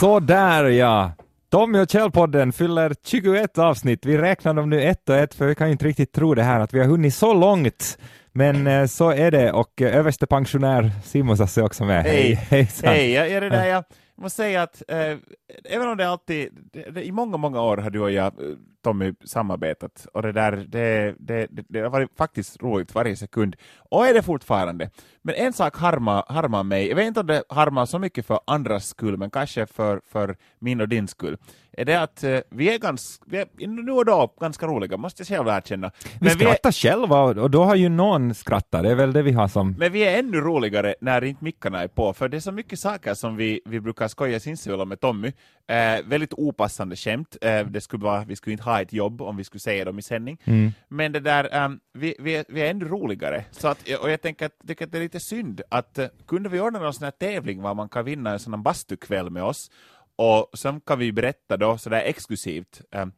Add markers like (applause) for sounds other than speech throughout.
Så där ja! Tommy och Kjell-podden fyller 21 avsnitt. Vi räknar dem nu ett och ett, för vi kan ju inte riktigt tro det här att vi har hunnit så långt. Men eh, så är det och eh, överstepensionär Simon Sasse är också med. Hej. Hejsan. Hej, jag är det där jag måste säga att eh, även om det alltid, det, det, i många, många år har du och jag, eh, Tommy, samarbetat och det där, det, det, det, det har varit faktiskt roligt varje sekund och är det fortfarande. Men en sak harmar, harmar mig, jag vet inte om det harmar så mycket för andras skull, men kanske för, för min och din skull, är det att eh, vi är ganska, vi är nu och då ganska roliga, måste jag själv erkänna. Vi Men vi är, skrattar själva och då har ju någon skrattat, det är väl det vi har som... Men vi är ännu roligare när inte mickarna är på, för det är så mycket saker som vi, vi brukar skoja sinsemellan med Tommy. Eh, väldigt opassande skämt. Eh, det skulle vara, vi skulle inte ha ett jobb om vi skulle säga dem i sändning. Mm. Men det där, ehm, vi, vi, är, vi är ännu roligare. Så att, och jag tänker att, tycker att det är lite synd att uh, kunde vi ordna någon sån här tävling var man kan vinna en sån här bastukväll med oss och sen kan vi berätta då sådär exklusivt um,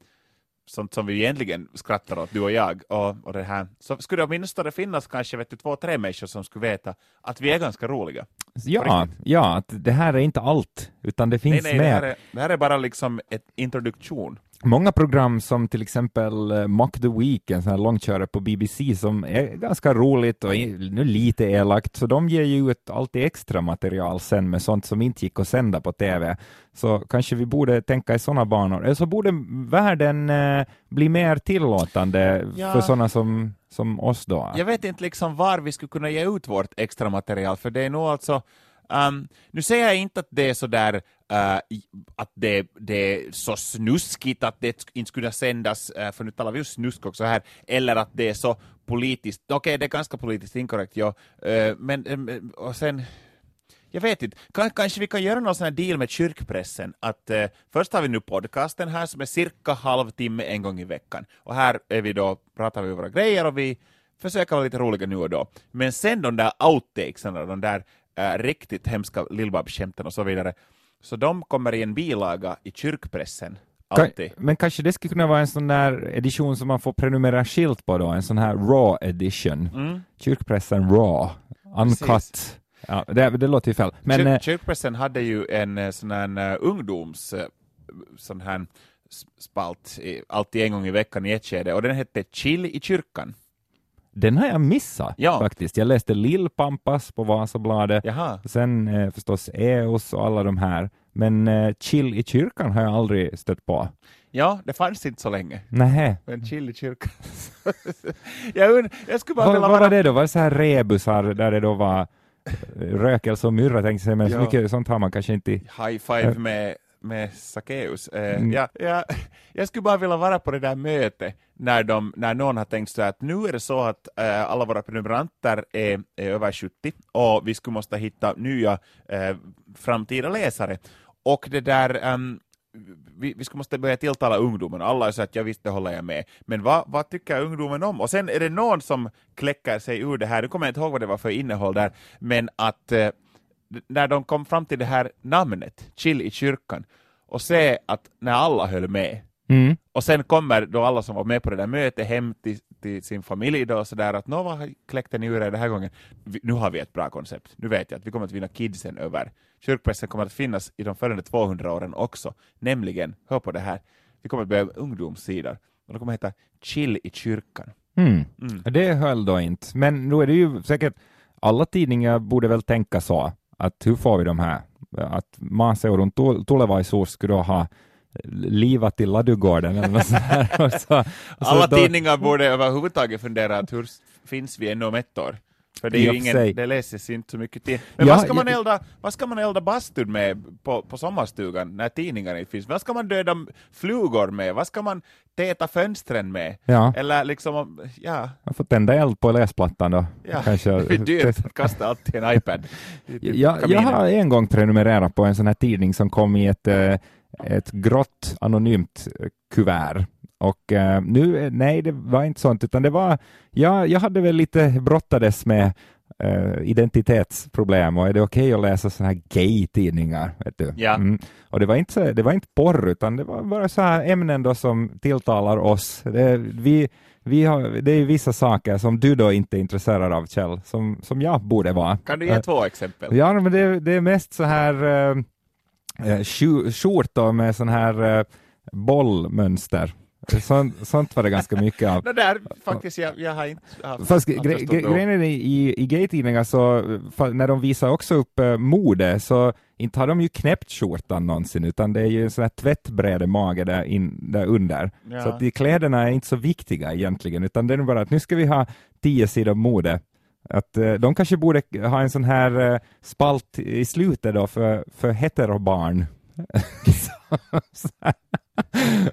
sånt som vi egentligen skrattar åt, du och jag, och, och det här. Så skulle det åtminstone finnas kanske vet du, två, tre människor som skulle veta att vi är ganska roliga. Ja, ja, att det här är inte allt, utan det finns nej, nej, det mer. här, är, det här är bara liksom ett introduktion. Många program som till exempel eh, Mock the Week, en sån här långkörare på BBC som är ganska roligt och nu lite elakt, så de ger ju ut alltid extra material sen med sånt som inte gick att sända på TV. Så kanske vi borde tänka i sådana banor. Eller så borde världen eh, bli mer tillåtande Ja. för sådana som, som oss då. Jag vet inte liksom var vi skulle kunna ge ut vårt extra material, för det är nog alltså Um, nu säger jag inte att det är så där uh, att det, det är så snuskigt att det inte skulle sändas, uh, för nu talar vi ju snusk också här, eller att det är så politiskt, okej det är ganska politiskt inkorrekt, ja, uh, men um, och sen jag vet inte, K- kanske vi kan göra någon sån här deal med kyrkpressen, att eh, först har vi nu podcasten här som är cirka halvtimme en gång i veckan, och här är vi då, pratar vi våra grejer och vi försöker vara lite roliga nu och då. Men sen de där outtakesen, de där eh, riktigt hemska Lill-Babs-skämten och så vidare, så de kommer i en bilaga i kyrkpressen, alltid. Men kanske det skulle kunna vara en sån där edition som man får prenumerera skilt på då, en sån här raw edition. Mm. Kyrkpressen raw, uncut. Precis. Ja, det, det låter ju fel. Men Kyr- eh, Kyrkpressen hade ju en eh, sån här eh, ungdoms sån här spalt, i- alltid en gång i veckan i ett skede, och den hette Chill i kyrkan. Den har jag missat Ja. faktiskt. Jag läste Lill-Pampas på Vasabladet, Jaha. sen eh, förstås EOS och alla de här. Men eh, Chill i kyrkan har jag aldrig stött på. Ja, det fanns inte så länge. Nähä. Men chill i kyrkan. (laughs) jag, und- jag skulle bara Vad, vad vara... var det då? Var det så här rebusar där det då var eh, rökelse och myrra tänkte jag, men så Ja. mycket sånt har man kanske inte. High five med, med Sackeus. Eh, Mm. ja, ja, (laughs) jag skulle bara vilja vara på det där mötet när, de, när någon har tänkt så att nu är det så att eh, alla våra prenumeranter är, är över 70 och vi skulle måste hitta nya eh, framtida läsare. Och det där ehm, vi, vi skulle måste börja tilltala ungdomen. Alla är så att jag visst, det håller jag med. Men vad, vad tycker ungdomen om? Och sen är det någon som kläcker sig ur det här, nu kommer jag inte ihåg vad det var för innehåll där, men att eh, när de kom fram till det här namnet, Chill i kyrkan, och se att när alla höll med, Mm. och sen kommer då alla som var med på det där mötet hem till, till sin familj då och sådär att nå vad kläckte ni ur er den här gången? Vi, nu har vi ett bra koncept. Nu vet jag att vi kommer att vinna kidsen över. Kyrkpressen kommer att finnas i de följande 200 åren också. Nämligen, hör på det här, vi kommer att med ungdomssidor. Och det kommer att heta Chill i kyrkan. Mm. Mm. Det höll då inte. Men nu är det ju säkert, alla tidningar borde väl tänka så, att hur får vi de här? Att maaseudun tul- tulevaisuus skulle då ha livat i ladugården eller något sånt här. (laughs) Och så, och så Alla då- tidningar borde överhuvudtaget fundera att hur finns vi ännu om ett år? För det, är I ingen, det läses inte så mycket till. Men Ja, vad, ska man jag- elda, vad ska man elda bastun med på, på sommarstugan när tidningarna inte finns? Vad ska man döda flugor med? Vad ska man täta fönstren med? Ja, Eller liksom, om- ja, jag får tända eld på läsplattan då. ja. Kanske. (laughs) det är dyrt att kasta alltid en iPad (laughs) i- i Jag, har en gång prenumererat på en sån här tidning som kom i ett, eh, ett grått anonymt eh, kuvert. Och eh, nu, eh, nej, det var inte sånt, utan det var, ja, jag hade väl lite brottades med eh, identitetsproblem och är det okej att läsa såna här gay-tidningar? Vet du? Ja. Mm. Och det var, inte, så- det var inte porr, utan det var bara så här ämnen då som tilltalar oss. Det, vi, vi har, det är vissa saker som du då inte är intresserad av, Kjell, som, som jag borde vara. Kan du ge Eh, två exempel? Ja, men det, det är mest så här, eh, eh, skjortor med sån här eh, bollmönster. Sånt, sånt var det ganska mycket av. (laughs) Det där faktiskt, jag, jag har inte haft Fast gre gre grejen är i, i gay-tidningar så, när de visar också upp eh, mode, så inte har de ju knäppt skjortan någonsin, utan det är ju en sån här tvättbräde mage där, in, där under. Ja. Så att de kläderna är inte så viktiga egentligen, utan det är bara att nu ska vi ha tio sidor mode. Att eh, de kanske borde ha en sån här eh, spalt i slutet då för, för heterobarn. här.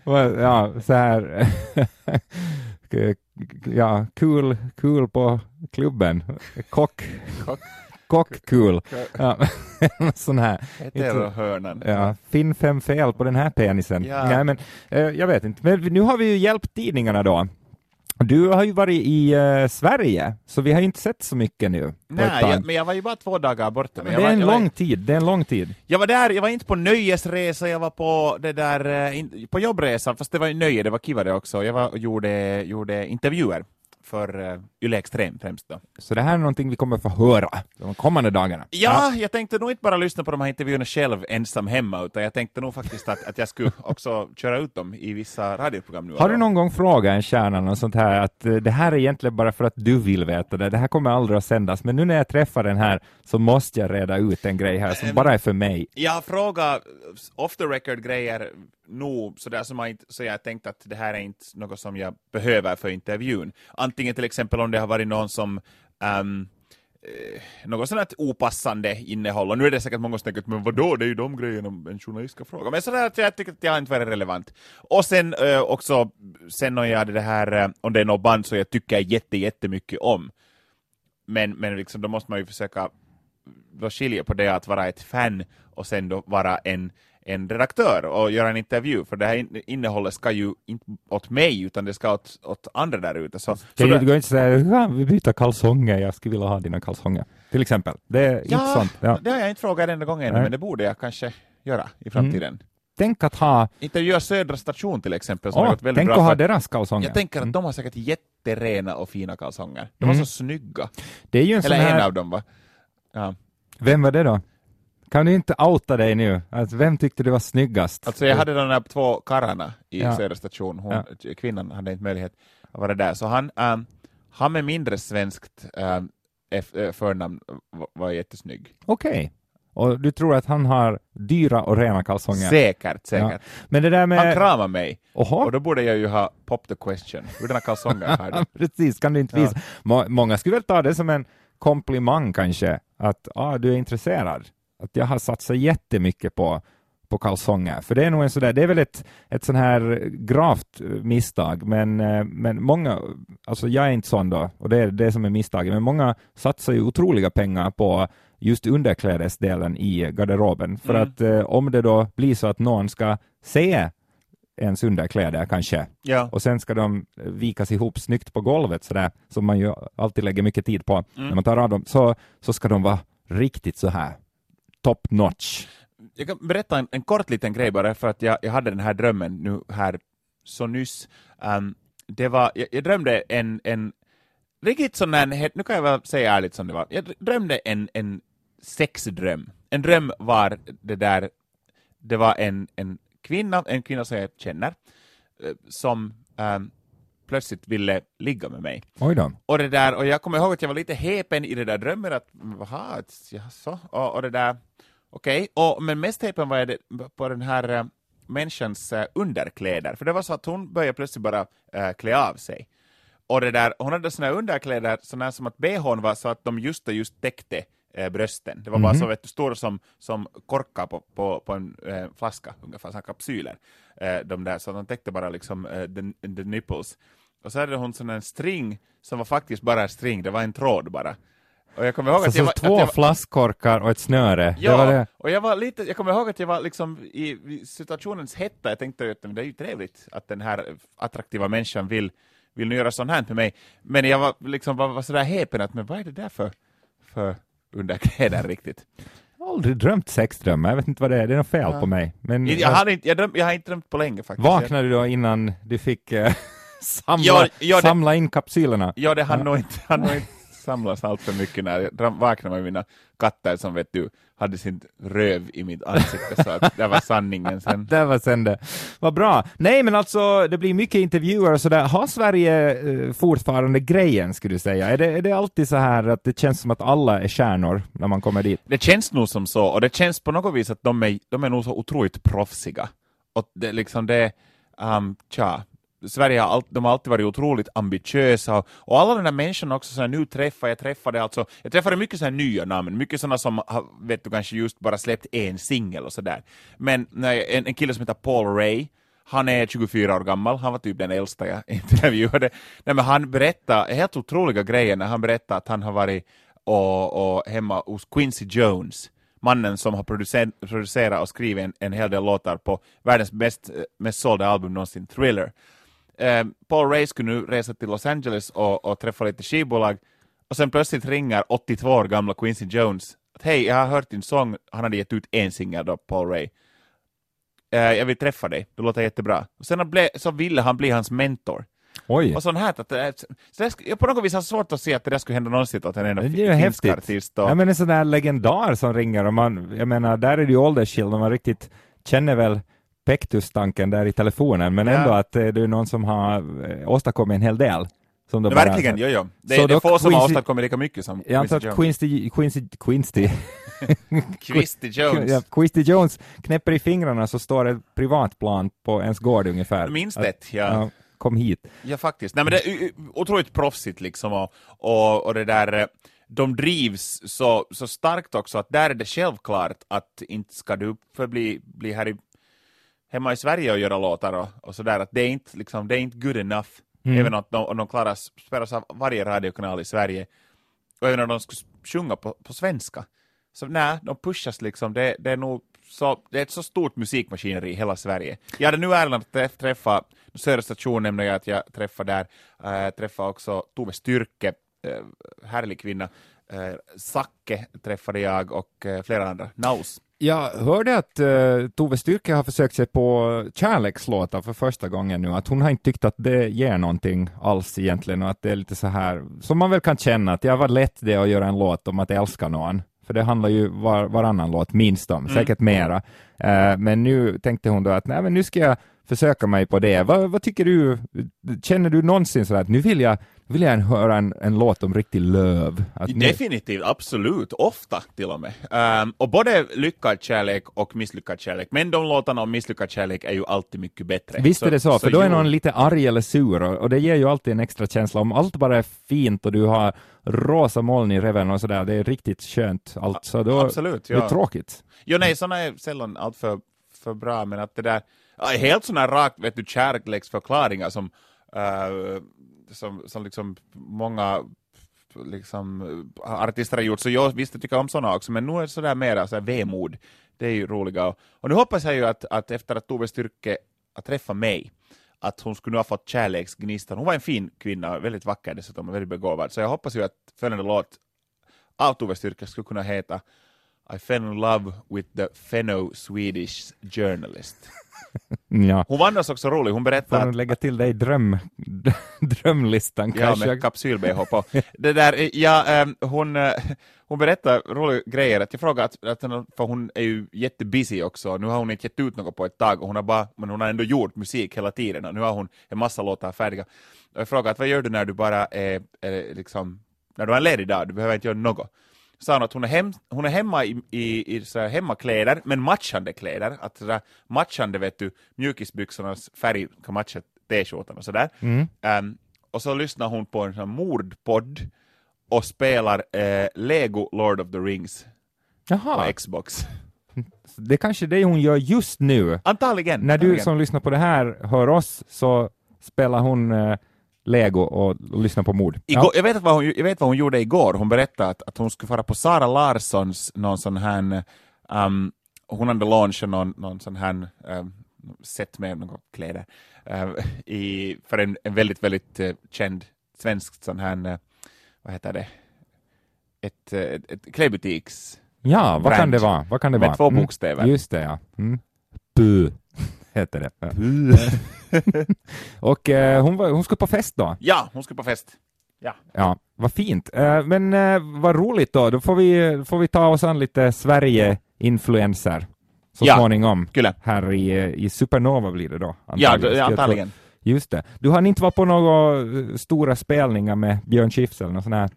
(laughs) ja, så här. (laughs) ja, kul, kul på klubben. Kock, Kock. kock kul. Ja, (laughs) sån här. Heterohörnan. Ja, finn fem fel på den här penisen. Ja. Nej, men, eh, jag vet inte, men nu har vi ju hjälpt tidningarna då. Du har ju varit i eh, Sverige, så vi har ju inte sett så mycket nu. Nej, jag, men jag var ju bara två dagar borta. Men det var, är en jag, var, lång tid, det är en lång tid. jag var där, jag var inte på nöjesresa, jag var på det där, eh, in, på jobbresa, fast det var ju nöje, det var kiva det också. Jag var och gjorde, gjorde intervjuer för uh, Yle Extrem främst då. Så det här är någonting vi kommer få höra de kommande dagarna. Ja, jag tänkte nog inte bara lyssna på de här intervjuerna själv ensam hemma, utan jag tänkte nog faktiskt att, att jag skulle också köra ut dem i vissa radioprogram nu. Har du någon gång frågat en kärna något sånt här att eh, det här är egentligen bara för att du vill veta det, det här kommer aldrig att sändas, men nu när jag träffar den här så måste jag reda ut en grej här som bara är för mig. Jag har frågat off the record grejer nog sådär som jag så jag tänkte att det här är inte något som jag behöver för intervjun. Antingen till exempel om det har varit någon som um, eh, något sådant här opassande innehåll, och nu är det säkert många som tänker att men vadå, det är ju de grejerna en journalist ska fråga. Men sådär att jag tycker att jag inte varit relevant. Och sen eh, också, sen om jag hade det här, eh, om det är något band som jag tycker jätte, jättemycket om. Men, men liksom, då måste man ju försöka då skilja på det att vara ett fan och sen då vara en, en redaktör och göra en intervju, för det här in- innehållet ska ju inte åt mig, utan det ska åt, åt andra där ute. Så, så Kan då- du gå inte säga vi byter kalsonger, jag skulle vilja ha dina kalsonger. Till exempel. Det är inte ja, sånt. Ja. det har jag inte frågat en gång Nej. men det borde jag kanske göra i framtiden. Tänk att ha, Intervjua Södra station till exempel, som gått väldigt tänk bra. att ha deras kalsonger. jag tänker att Mm. de har säkert jätterena och fina kalsonger. De var Mm. så snygga. Det är ju en Eller en här, av dem va? Ja. vem var det då? Kan du inte outa dig nu? Alltså, vem tyckte du var snyggast? Alltså jag hade de där två karlarna i Ja. Södra station, hon, Ja. kvinnan hade inte möjlighet att vara där, så han, um, han med mindre svenskt um, förnamn var, jättesnygg. Okej. Och du tror att han har dyra och rena kalsonger? Säkert, säkert. Men det där Han med... kramade mig, Oho. och då borde jag ju ha pop the question. Hurdana kalsonger (laughs) har du? Precis, kan du inte Ja. visa. Må, många skulle väl ta det som en komplimang kanske, att ah, du är intresserad. Att jag har satsat jättemycket på, på kalsonger. För det är nog en sådär, det är väl ett, ett sån här gravt eh, misstag, men, eh, men många, alltså jag är inte sån då, och det är det som är misstaget, men många satsar ju otroliga pengar på just underklädesdelen i garderoben. För Mm. att eh, om det då blir så att någon ska se ens underkläder kanske, Ja. och sen ska de vikas ihop snyggt på golvet sådär, som man ju alltid lägger mycket tid på Mm. när man tar av dem, så, så ska de vara riktigt så här top notch. Jag kan berätta en, en kort liten grej bara, för att jag, jag hade den här drömmen nu här så nyss. Um, det var, jag, jag drömde en, en riktigt sån här, nu kan jag väl säga ärligt som det var, jag drömde en, en sexdröm. En dröm var det där, det var en, en kvinna, en kvinna som jag känner, eh, som um, plötsligt ville ligga med mig. Oj då. Och det där, och jag kommer ihåg att jag var lite häpen i det där drömmen, att jaha, jaså, och, och det där, okej, och men mest häpen var det, på den här äh, människans äh, underkläder, för det var så att hon började plötsligt bara äh, klä av sig. Och det där, hon hade såna underkläder, såna som att bhn var så att de just och just täckte äh, brösten. Det var bara Mhm. så vet du, stora som, som korkar på, på, på en äh, flaska, ungefär som kapsyler. Äh, de där, så de täckte bara liksom äh, the, the nipples. Och så hade hon sån en string som var faktiskt bara en string, det var en tråd bara. Och jag kommer ihåg Så, att jag så var... två jag var flaskkorkar och ett snöre. ja, Det var det. och jag var lite, jag kommer ihåg att jag var liksom i, situationens hetta, jag tänkte att det är ju trevligt att den här attraktiva människan vill, vill nu göra sånt här med mig. Men jag var liksom var, var sådär häpen att, men vad är det där för, för underkläder riktigt? Jag har aldrig drömt sexdrömmar, jag vet inte vad det är, det är något fel Ja. på mig. Men Jag, hade inte, jag, dröm, jag har inte drömt på länge faktiskt. vaknade du då innan du fick eh, (laughs) samla, Ja, ja, det- samla in kapsylerna? Ja, det hann Ja. nog inte, hann nog inte samlas allt för mycket när jag vaknar med mina katter som vet du hade sin röv i mitt ansikte så att det var sanningen sen. (laughs) Det var sen det. Vad bra. Nej, men alltså, det blir mycket intervjuer och sådär. Har Sverige eh, fortfarande grejen, skulle du säga? Är det, är det alltid så här att det känns som att alla är stjärnor när man kommer dit? Det känns nog som så, och det känns på något vis att de är, de är nog så otroligt proffsiga. Och det liksom det, um, tja, Sverige har, all, de har alltid varit otroligt ambitiösa och, och alla de där människorna också, som jag nu träffar jag träffade alltså, jag träffade mycket så här nya namn, mycket sådana som har, vet du, kanske just bara släppt en singel och sådär. Men nej, en, en kille som heter Paul Ray, han är 24 år gammal, han var typ den äldsta jag (laughs) intervjuade. Nej, men han berättade helt otroliga grejer när han berättade att han har varit och, och hemma hos Quincy Jones, mannen som har producer, producerat och skrivit en, en hel del låtar på världens bäst, mest sålda album någonsin, Thriller. Eh, Paul Ray skulle nu resa till Los Angeles och, och träffa lite skivbolag, och sen plötsligt ringer 82 år gamla Quincy Jones att hej, jag har hört din sång, han hade gett ut en singel då, Paul Ray. Eh, jag vill träffa dig, det låter jättebra. Och sen ble, så ville han bli hans mentor. Oj. Och sånt här, att, det- så sk- jag på något vis har svårt att se att det där skulle hända någonsin åt en enda finsk artist. Och, Ja, men en sån där legendar som ringer och man, jag menar, där är det ju åldersskillnad, man riktigt känner väl Pektus-tanken där i telefonen, men Ja. ändå att eh, det är någon som har eh, åstadkommit en hel del. Som bara- verkligen, jo, jo. Det, Så det är få som har Quincy- åstadkommit lika mycket som Jag antar Quincy att. Quincy, Quincy, Quincy, (laughs) Quincy Jones. ja, Quincy Jones knäpper i fingrarna så står ett privatplan på ens gård ungefär. Minst ett, ja. ja. Kom hit. Ja, faktiskt. Nej, men det är ju otroligt proffsigt liksom och, och, och det där, eh, de drivs så, så starkt också att där är det självklart att inte ska du förbli bli här i, hemma i Sverige och göra låtar och, och sådär, att det är inte, liksom, det är inte good enough. Även om de, om de klarar spelas av varje radiokanal i Sverige och även om de skulle sjunga på, på svenska. Så nej, de pushas liksom, det, det är nog så, det är ett så stort musikmaskineri i hela Sverige. Jag hade nu äran att träff- träffa, Södra station nämnde jag att jag träffade där, äh, träffade också Tove Styrke, äh, härlig kvinna, äh, Sacke träffade jag och äh, flera andra, Naus. Jag hörde att uh, Tove Styrke har försökt sig på kärlekslåtar för första gången nu, att hon har inte tyckt att det ger någonting alls egentligen och att det är lite så här, som man väl kan känna att jag var lätt det att göra en låt om att älska någon, för det handlar ju var, varannan låt minst om, säkert mera. Eh, men nu tänkte hon då att nej men nu ska jag försöka mig på det. Vad, vad tycker du, känner du någonsin sådär att nu vill jag, vill jag höra en, en låt om riktig löv? Att nu, Definitivt, absolut, ofta till och med. Ehm, och både lyckad kärlek och misslyckad kärlek, men de låtarna om misslyckad kärlek är ju alltid mycket bättre. Visst är det så, för då är någon lite arg eller sur och, det ger ju alltid en extra känsla. Om allt bara är fint och du har rosa moln i reven och sådär, det är riktigt skönt allt, så då Absolut, det är ja. tråkigt. Jo, nej, sådana är sällan allt för, för bra, men att det där, ja, helt sådana rakt, vet du, kärleksförklaringar som, eh, som, som liksom många liksom, artister har gjort, så jag visst jag tycker om sådana också, men nu är det sådär mera så här vemod, det är ju roliga. Och, och nu hoppas jag ju att, att efter att Tove Styrke har träffat mig, att hon skulle ha fått kärleksgnistan. Hon var en fin kvinna, väldigt vacker dessutom, och väldigt begåvad, så jag hoppas ju att följande låt av Tove Styrke skulle kunna heta i fell in love with the Fenno Swedish journalist. (laughs) Ja. Hon var annars också rolig, hon Får berättade hon att lägga till dig dröm, (laughs) drömlistan Ja, kanske? med kapsyl-bh på. (laughs) Det där, eh, ja, ehm, hon, eh, hon berättar roliga grejer, att jag frågade, att, att, hon- för hon är ju jättebusy också, nu har hon inte gett ut något på ett tag, och hon har bara, men hon har ändå gjort musik hela tiden, och nu har hon en massa låtar färdiga. Och jag frågade, att vad gör du när du bara är, är liksom, när du har en ledig dag, du behöver inte göra något. Sa hon att hon är, hem, hon är hemma i, i, i så hemmakläder, men matchande kläder, att så matchande vet du, mjukisbyxornas färg kan matcha t-skjortan och sådär. Mm. Ehm, och så lyssnar hon på en sån mordpodd och spelar eh, Lego Lord of the Rings på Jaha, Xbox. det är kanske det hon gör just nu. Antagligen. När du antagligen. som lyssnar på det här hör oss så spelar hon eh, Lego och, och lyssnar på mord. Igår, jag, vet vad hon, jag vet vad hon gjorde igår. Hon berättade att, att hon skulle fara på Sara Larssons någon sån här, um, hon hade launchat någon, någon sån här um, set med några kläder um, i, för en, en väldigt, väldigt eh, känd svensk sån här, eh, vad heter det, ett, eh, ett, ett klädbutiks Ja, vad kan det vara? Vad kan det med vara? två Mm, bokstäver. Just det, ja. Mm. Bu (laughs) heter det. Ja. (laughs) och eh, hon, var, hon skulle på fest då. Ja, hon skulle på fest. Ja. Ja. Vad fint. Eh, men eh, vad roligt då. Då får vi, får vi ta oss an lite Sverige-influenser så Ja, småningom. Kyllä. Här i, i Supernova blir det då. Ja, antagligen. tro. antagligen. Just det. Du har inte varit på några eh, stora spelningar med Björn Skifs eller något sånt här?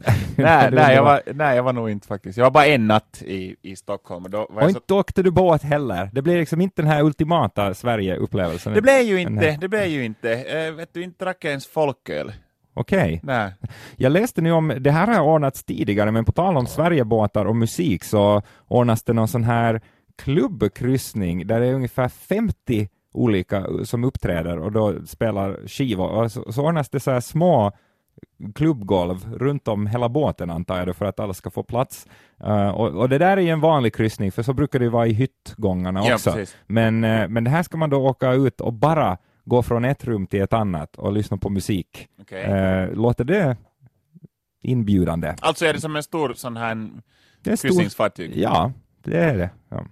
(laughs) Nej, nej, jag var- nej, jag var nog inte faktiskt. Jag var bara en natt i, i Stockholm och då Och jag så inte åkte du båt heller. Det blir liksom inte den här ultimata Sverige-upplevelsen. Det blev ju inte, det blev ju inte. Eh, vet du, inte drack jag ens folköl. Okej. Nej. Jag läste nu om, det här har ordnats tidigare, men på tal om Sverigebåtar och musik så ordnas det någon sån här klubbkryssning där det är ungefär 50 olika som uppträder och då spelar skivor. Och så, så ordnas det så här små klubbgolv runt om hela båten antar jag för att alla ska få plats. Eh, och, och det där är ju en vanlig kryssning, för så brukar det vara i hyttgångarna Ja, också. precis. men, eh, men det här ska man då åka ut och bara gå från ett rum till ett annat och lyssna på musik. Okej. Eh, låter det inbjudande? Alltså är det som en stor sån här kryssningsfartyg? Ja, det är det. Ja.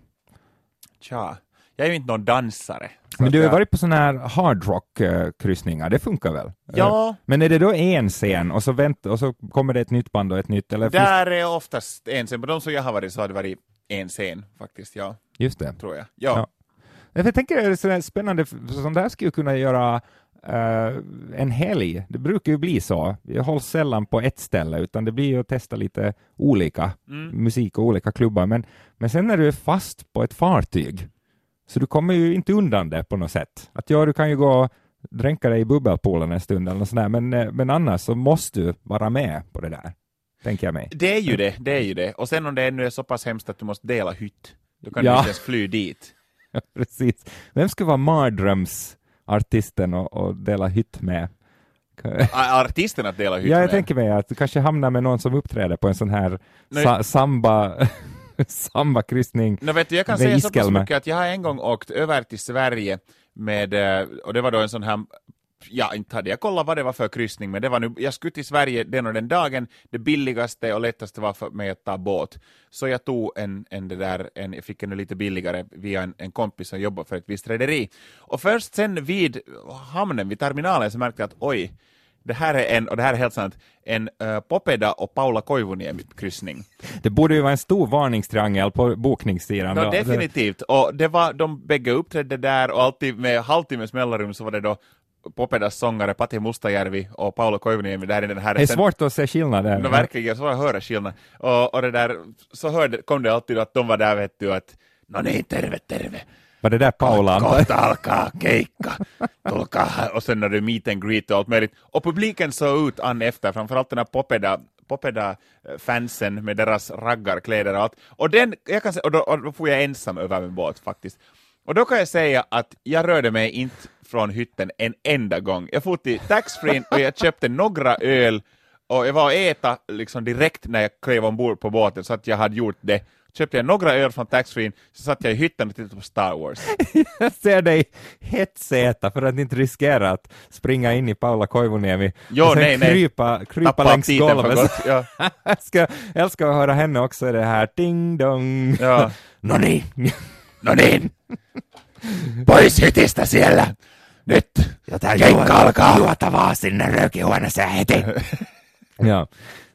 Tja. Jag är ju inte någon dansare. Men du har jag- varit på sådana här hardrock-kryssningar, det funkar väl? Ja. Eh, Men är det då en scen och så, vänt, och så kommer det ett nytt band och ett nytt? Eller finns... Där är oftast en scen. På de som jag har varit så har det varit en scen faktiskt, ja. Just det. Tror jag. Ja. Ja. Jag tänker att det är så här spännande, sånt där skulle kunna göra eh, en helg. Det brukar ju bli så. Jag hålls sällan på ett ställe, utan det blir ju att testa lite olika Mm. musik och olika klubbar. Men, men sen när du är fast på ett fartyg, så du kommer ju inte undan det på något sätt. Att ja, du kan ju gå och dränka dig i bubbelpoolen en stund eller något sånt där, men, eh, men annars så måste du vara med på det där, tänker jag mig. Det är ju det, det är ju det. Och sen om det ännu är så pass hemskt att du måste dela hytt, då kan Ja. du inte ens fly dit. (laughs) Precis. Vem ska vara mardrömsartisten och, och dela hytt med? Artisten att dela hytt Ja, jag med. tänker mig att du kanske hamnar med någon som uppträder på en sån här sa, samba, (laughs) (laughs) samba-kryssning. No, vet du, jag kan säga så pass mycket att jag har en gång åkt över till Sverige med, eh, och det var då en sån här Ja, inte hade jag kollat vad det var för kryssning, men det var nu, jag skulle till Sverige den och den dagen, det billigaste och lättaste var för mig att ta båt. Så jag tog en, en det där, en, jag fick en lite billigare via en, en kompis som jobbar för ett visst rederi. Och först sen vid hamnen, vid terminalen, så märkte jag att oj, det här är en, och det här är helt sant, en uh, Popeda och Paula Koivuniemi kryssning. Det borde ju vara en stor varningstriangel på bokningssidan. No, då. definitivt. Och det var, de bägge uppträdde där och alltid med halvtimmes mellanrum så var det då Popedas sångare Pati Mustajärvi och Paolo Koivuniemi där i den här... Det är svårt att se skillnaden. No, verkligen, så var jag höra skillnad. Och, och det där, så hörde, kom det alltid att de var där vet du att No niin, terve, terve. Var det där Paula antar jag? Kohta alkaa keikka. Tulkaa. Och sen när det är meet and greet och allt möjligt. Och publiken såg ut an efter, framförallt den här Popeda Popeda-fansen med deras raggarkläder och allt. Och, den, jag kan och, då, och då får jag ensam över min båt faktiskt. Och då kan jag säga att jag rörde mig inte från hytten en enda gång. Jag for till taxfree och jag köpte några öl och jag var och äta liksom direkt när jag klev ombord på båten så att jag hade gjort det. Köpte jag några öl från taxfree så satt jag i hytten och tittade på Star Wars. (laughs) Jag ser dig hetsäta för att inte riskera att springa in i Paula Koivuniemi Jo, och sen nej, nej. krypa, krypa Tappa längs golvet. (laughs) Ja. (laughs) jag ska, jag älskar att höra henne också i det här ding dong. Ja. No niin. No niin, pois hytistä siellä. Nyt keikka alkaa. Juotavaa sinne rökihuoneeseen heti. ja.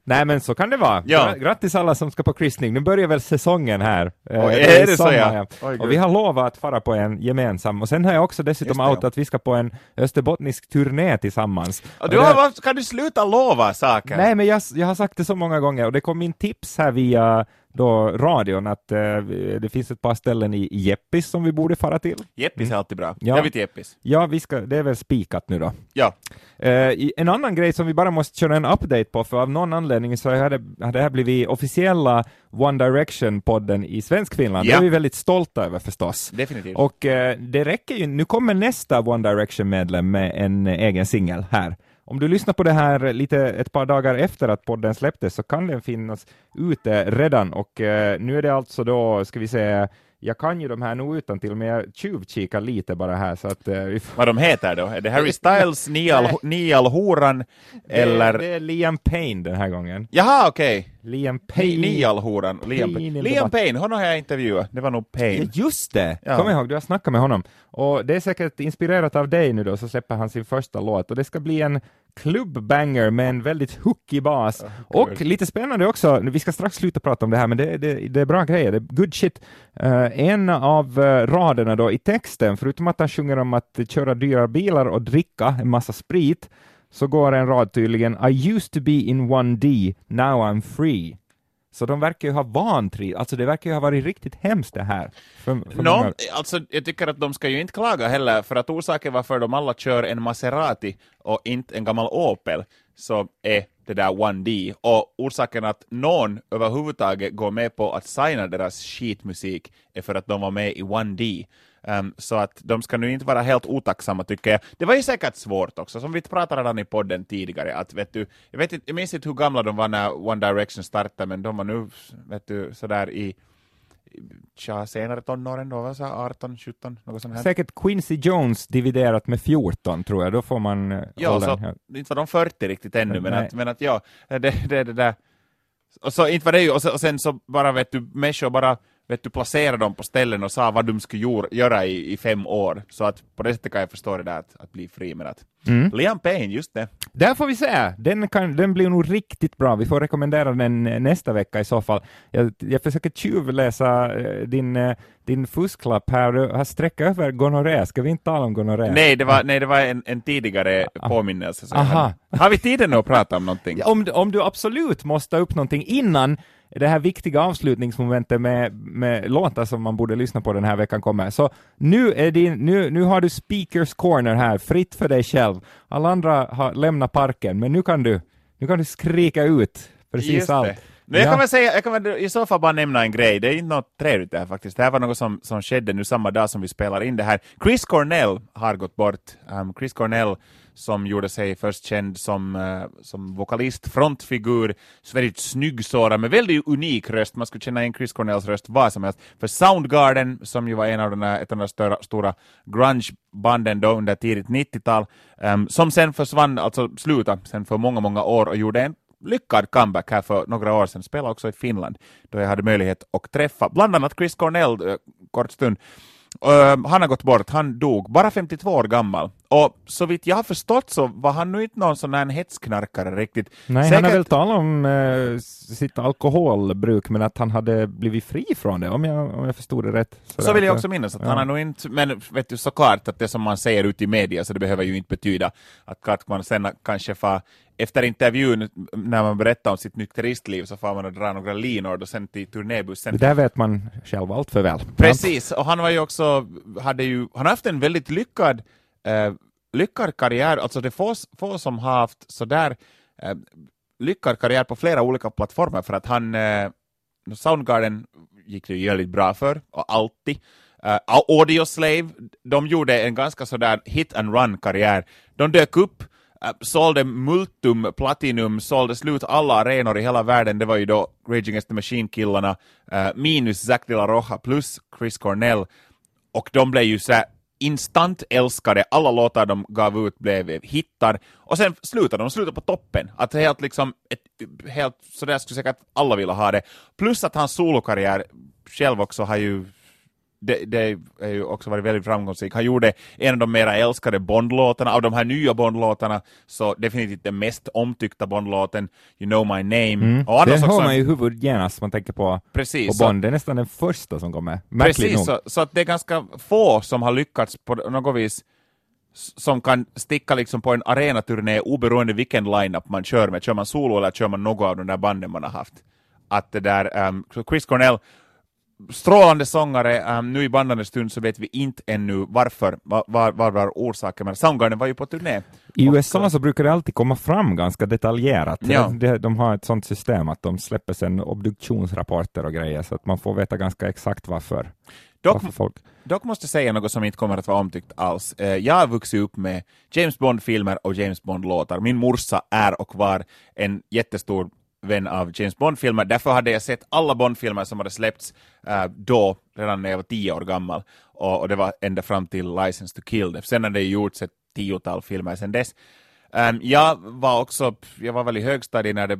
Nej men så kan det vara. Ja. Gra- Grattis alla som ska på kryssning. Nu börjar väl säsongen här. Eh, Oj, det är det så, ja? Oj, och vi har lovat att fara på en gemensam. Och sen har jag också dessutom ja. outat att vi ska på en österbottnisk turné tillsammans. Och du har, varför kan du sluta lova saker? Nej, men jag, jag har sagt det så många gånger och det kom in tips här via då radion att eh, det finns ett par ställen i Jeppis som vi borde fara till. Jeppis är alltid bra. Ja. Jag vill till Jeppis. Ja, vi ska, det är väl spikat nu då. Ja. Eh, en annan grej som vi bara måste köra en update på, för av någon anledning så hade, hade det här blivit officiella One Direction-podden i Svenskfinland. Det Ja. är vi väldigt stolta över förstås. Definitivt. Och eh, det räcker ju, nu kommer nästa One Direction-medlem med en eh, egen singel här. Om du lyssnar på det här lite ett par dagar efter att podden släpptes så kan den finnas ute redan och eh, nu är det alltså då, ska vi säga, jag kan ju de här nog utan till men jag tjuvkikar lite bara här så att eh, Vad de heter då? Är det Harry Styles, (laughs) Niall, Horan eller... Det, det är Liam Payne den här gången. Jaha, okej. Liam Okay. Payne. Niall Horan. Liam, Payne Liam. Payne, honom har jag intervjuat. Det var nog Ja, Payne. just det! Ja. Kom ihåg, du har snackat med honom. Och det är säkert inspirerat av dig nu då, så släpper han sin första låt. Och det ska bli en klubbbanger med en väldigt hookig bas. och lite spännande också, vi ska strax sluta prata om det här, men det, det, det är bra grejer, det är good shit. Uh, en av uh, raderna då i texten, förutom att han sjunger om att köra dyra bilar och dricka en massa sprit, så går en rad tydligen I used to be in 1D, now I'm free. Så de verkar ju ha vantrivts, alltså det verkar ju ha varit riktigt hemskt det här. För, för no, många... alltså jag tycker att de ska ju inte klaga heller, för att orsaken varför de alla kör en Maserati och inte en gammal Opel, så är det där 1D. Och orsaken att någon överhuvudtaget går med på att signa deras skitmusik är för att de var med i 1D. Um, så att de ska nu inte vara helt otacksamma tycker jag. Det var ju säkert svårt också, som vi pratade redan i podden tidigare, att vet du, jag, vet inte, jag minns inte hur gamla de var när One Direction startade, men de var nu vet du, sådär i tja, senare tonåren då, så 18, 17, något sånt här. Säkert Quincy Jones dividerat med 14 tror jag, då får man eh, Ja, så, inte var de 40 riktigt ännu, men att, men att ja, det, det, det där och så inte var det ju, och, så, och sen så bara vet du, människor bara vet du, placera dem på ställen och sa vad de skulle göra i, i fem år. Så att på det sättet kan jag förstå det där att, att bli fri. Men att mm. Liam Payne, just det. Där får vi se. Den, kan, den blir nog riktigt bra. Vi får rekommendera den nästa vecka i så fall. Jag, jag försöker tjuvläsa eh, din, eh, din fusklapp här. Du har sträckt över gonorré. Ska vi inte tala om gonorré? Nej, det var, nej, det var en, en tidigare ah. påminnelse. Aha. Har vi tiden att prata om någonting? (laughs) Om, om du absolut måste ta upp någonting innan det här viktiga avslutningsmomentet med, med låtar som man borde lyssna på den här veckan kommer. Så nu, är din, nu, nu har du speakers corner här, fritt för dig själv. Alla andra har lämnat parken, men nu kan du, nu kan du skrika ut precis Just allt. Det. Men jag, kan väl säga, jag kan väl i så fall bara nämna en grej, det är inte något trevligt det här faktiskt. Det här var något som, som skedde nu samma dag som vi spelar in det här. Chris Cornell har gått bort. Um, Chris Cornell som gjorde sig först känd som, uh, som vokalist, frontfigur, så väldigt snygg sådan med väldigt unik röst. Man skulle känna igen Chris Cornells röst vad som helst. För Soundgarden, som ju var en av de här, ett av de stora, stora grungebanden då under tidigt 90-tal, um, ehm, som sen försvann, alltså slutade sen för många, många år och gjorde en lyckad comeback här för några år sedan, spelade också i Finland, då jag hade möjlighet att träffa bland annat Chris Cornell uh, kort stund. Uh, han har gått bort, han dog, bara 52 år gammal. Och så vitt jag har förstått så var han nu inte någon sån här hetsknarkare riktigt. Nej, Säkert... han har väl talat om uh, sitt alkoholbruk, men att han hade blivit fri från det, om jag, om jag förstod det rätt. Så, så vill jag också minnas, att ja. han har nog inte, men vet du såklart att det som man säger ute i media, så det behöver ju inte betyda att man sen kanske får efter intervjun när man berättar om sitt nykteristliv så får man att dra några linor och sen till turnébussen. Det där vet man själv allt för väl. Precis, och han var ju också, hade ju, han har haft en väldigt lyckad, eh, lyckad karriär, alltså det är få, få som har haft sådär eh, lyckad karriär på flera olika plattformar för att han, eh, Soundgarden gick det ju väldigt bra för, och alltid. Uh, Audio Slave, de gjorde en ganska sådär hit and run karriär. De dök upp Äh, sålde multum, platinum, sålde slut alla arenor i hela världen. Det var ju då Rage Against the Machine-killarna, uh, minus Zac de la Roja plus Chris Cornell. Och de blev ju så instant älskade, alla låtar de gav ut blev hittar, och sen slutade de, slutade på toppen. Att helt liksom, ett, helt, sådär skulle säkert alla vilja ha det. Plus att hans solokarriär själv också har ju det, det är ju också varit väldigt framgångsrik. Han gjorde en av de mera älskade Bondlåtarna, av de här nya Bondlåtarna, så definitivt den mest omtyckta Bondlåten, You know my name. Mm. Och den har man ju i huvudet genast man tänker på, precis, på Bond, det är nästan den första som kommer. Märkligt precis, så, så, att det är ganska få som har lyckats på något vis som kan sticka liksom på en arenaturné oberoende vilken line-up man kör med, kör man solo eller kör man något av de där banden man har haft. Att det där, um, Chris Cornell strålande sångare, um, nu i bandande stund så vet vi inte ännu varför, vad var, var, var orsaken, men Soundgarden var ju på turné. I USA så brukar det alltid komma fram ganska detaljerat. Ja. De, de har ett sånt system att de släpper sen obduktionsrapporter och grejer, så att man får veta ganska exakt varför. Dock, varför dock måste jag säga något som inte kommer att vara omtyckt alls. Eh, jag har vuxit upp med James Bond-filmer och James Bond-låtar. Min morsa är och var en jättestor vän av James Bond-filmer. Därför hade jag sett alla Bond-filmer som hade släppts äh, då, redan när jag var tio år gammal. Och, och, det var ända fram till License to Kill. Sen hade det gjorts ett tiotal filmer sen dess. Um, jag var också, jag var väl i högstadiet när det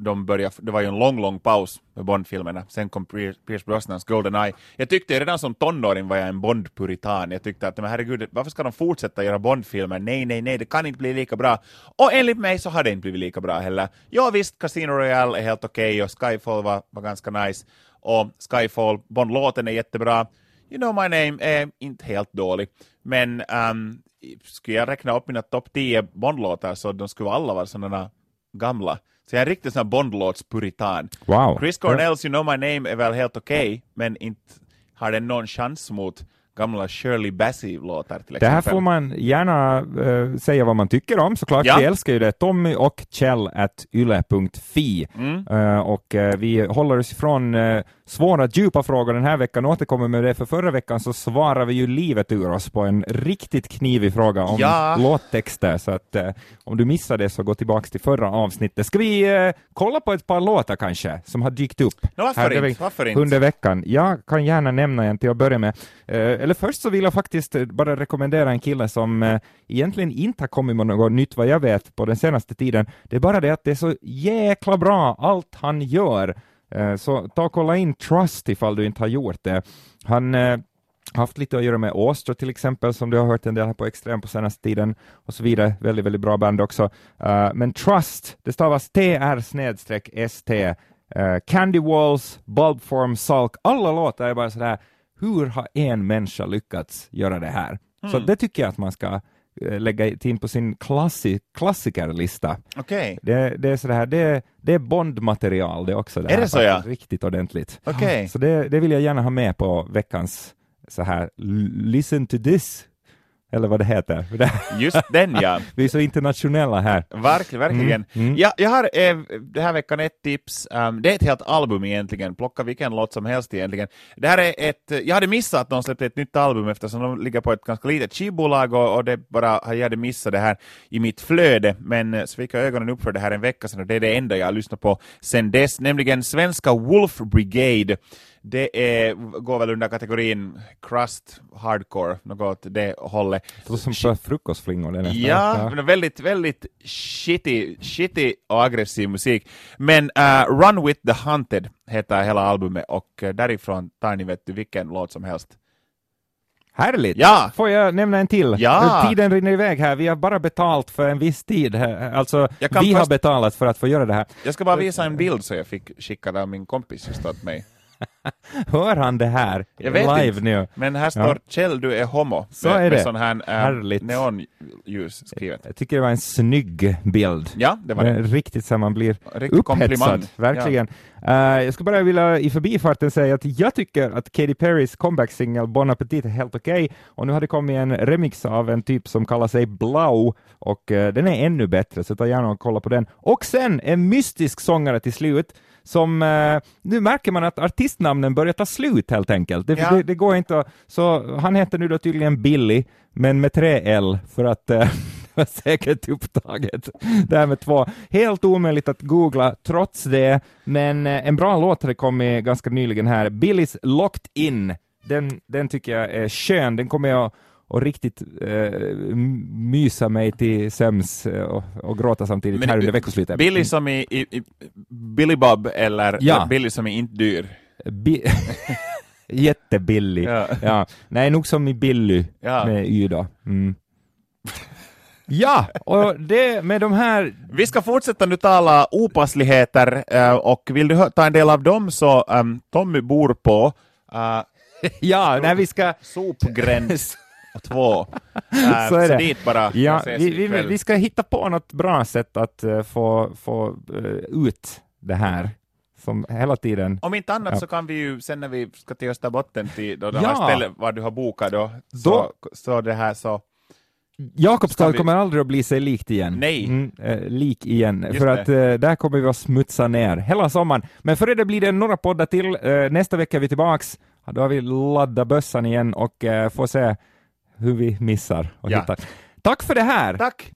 de började, det var ju en lång, lång paus med Bond-filmerna. Sen kom Pierce Brosnans Goldeneye. Jag tyckte redan som tonåring var jag en Bond-puritan. Jag tyckte att men herregud, varför ska de fortsätta göra Bond-filmer? Nej, nej, nej, det kan inte bli lika bra. Och enligt mig så har det inte blivit lika bra heller. Ja visst, Casino Royale är helt okej okay, och Skyfall var, var ganska nice. Och Skyfall, Bond-låten är jättebra. You know my name är inte helt dålig. Men um, skulle jag räkna upp mina topp 10 Bond-låtar så de skulle alla vara sådana gamla. Så jag är en riktig sån Bondlåts-puritan. Wow. Chris Cornells You know my name är väl helt okej, okay, men inte har den någon chans mot gamla Shirley Bassey-låtar till exempel. Det här får man gärna uh, säga vad man tycker om såklart. Ja. Vi älskar ju det. Tommy och Kjell at yle.fi. Mm. Uh, och uh, vi håller oss ifrån svåra, djupa frågor den här veckan återkommer med det, för förra veckan så svarade vi ju livet ur oss på en riktigt knivig fråga om ja. låttexter, så att eh, om du missade det så gå tillbaks till förra avsnittet. Ska vi eh, kolla på ett par låtar kanske, som har dykt upp no, varför inte? Varför inte? under veckan? Jag kan gärna nämna en till att börja med. Eh, eller först så vill jag faktiskt eh, bara rekommendera en kille som eh, egentligen inte har kommit med något nytt vad jag vet på den senaste tiden. Det är bara det att det är så jäkla bra allt han gör. Eh, så ta och kolla in Trust ifall du inte har gjort det. Han eh, haft lite att göra med Åstra till exempel, som du har hört en del här på Extrem på senaste tiden, och så vidare. Väldigt, väldigt bra band också. Uh, men Trust, det stavas TR-ST. Uh, Candy Walls, Bulbform, Salk, alla låtar är bara sådär, hur har en människa lyckats göra det här? Mm. Så det tycker jag att man ska Eh, lägga in på sin klassi klassikerlista. Okay. Det, det är sådär, det, det är Bond-material det också. Det är det så ja? Riktigt ordentligt. Okay. Så det, det vill jag gärna ha med på veckans så här, listen to this eller vad det heter. (laughs) Just den ja. (laughs) Vi är så internationella här. Verkligen, verkligen. Mm. Mm. Ja, jag har eh, den här veckan ett tips. Um, det är ett helt album egentligen. Plocka vilken låt som helst egentligen. Det här är ett, jag hade missat att de släppte ett nytt album eftersom de ligger på ett ganska litet skivbolag och, och det bara, jag hade missat det här i mitt flöde. Men eh, så fick jag ögonen upp för det här en vecka sedan och det är det enda jag har lyssnat på sedan dess, nämligen svenska Wolf Brigade det är, går väl under kategorin crust hardcore, något åt det hållet. Det låter som frukostflingor. Det ja, ja. väldigt, väldigt shitty, shitty och aggressiv musik. Men uh, Run with the Hunted heter hela albumet och uh, därifrån tar ni vet du vilken låt som helst. Härligt! Ja. Får jag nämna en till? Ja. Tiden rinner iväg här. Vi har bara betalt för en viss tid. Alltså, vi först... har betalat för att få göra det här. Jag ska bara visa en bild så jag fick skicka av min kompis just åt mig. (laughs) Hör han det här jag vet live inte. nu? Men här står ja. Kjell, du är homo. Så med, är det. Med sån här äh, neonljus skrivet. Jag tycker det var en snygg bild. Ja, det var det. Riktigt så man blir Riktigt upphetsad. Verkligen. Ja. Uh, jag skulle bara vilja i förbifarten säga att jag tycker att Katy Perrys comeback-singel Bon Appetit är helt okej. Okay. Och nu har det kommit en remix av en typ som kallar sig Blau och uh, den är ännu bättre, så ta gärna och kolla på den. Och sen en mystisk sångare till slut som eh, nu märker man att artistnamnen börjar ta slut helt enkelt. Det, ja. det, det, går inte att, så han heter nu då tydligen Billy, men med tre L för att eh, (laughs) var säkert upptaget. Det här med två. Helt omöjligt att googla trots det, men eh, en bra låt har kommit ganska nyligen här. Billys Locked In. Den, den tycker jag är skön. Den kommer jag och riktigt eh, mysa mig till sömns eh, och, och gråta samtidigt Men, här under veckoslutet. Billy som i, i, i Billy Bob eller ja. Billy som är inte dyr? Bi (laughs) Jättebillig. Ja. ja. Nej, nog som i Billy ja. med Y då. Mm. Ja, och det med de här... Vi ska fortsätta nu tala opassligheter eh, och vill du ta en del av dem så um, Tommy bor på uh, (laughs) Ja, när vi ska... Sopgräns (laughs) två. (laughs) Äh, så är det. Så dit bara. Ja, vi, vi, vi, ska hitta på något bra sätt att uh, få, få uh, ut det här som hela tiden... Om inte annat ja. så kan vi ju sen när vi ska till Österbotten, till då det ja. här stället var du har bokat då, så, då... så det här så Jakobstad vi... kommer aldrig att bli sig likt igen. Nej. Mm, eh, lik igen, Just för det. att eh, där kommer vi att smutsa ner hela sommaren. Men före det blir det några poddar till. Eh, nästa vecka är vi tillbaks. Då har vi laddat bössan igen och får se hur vi missar och ja. hittar. Tack för det här! Tack!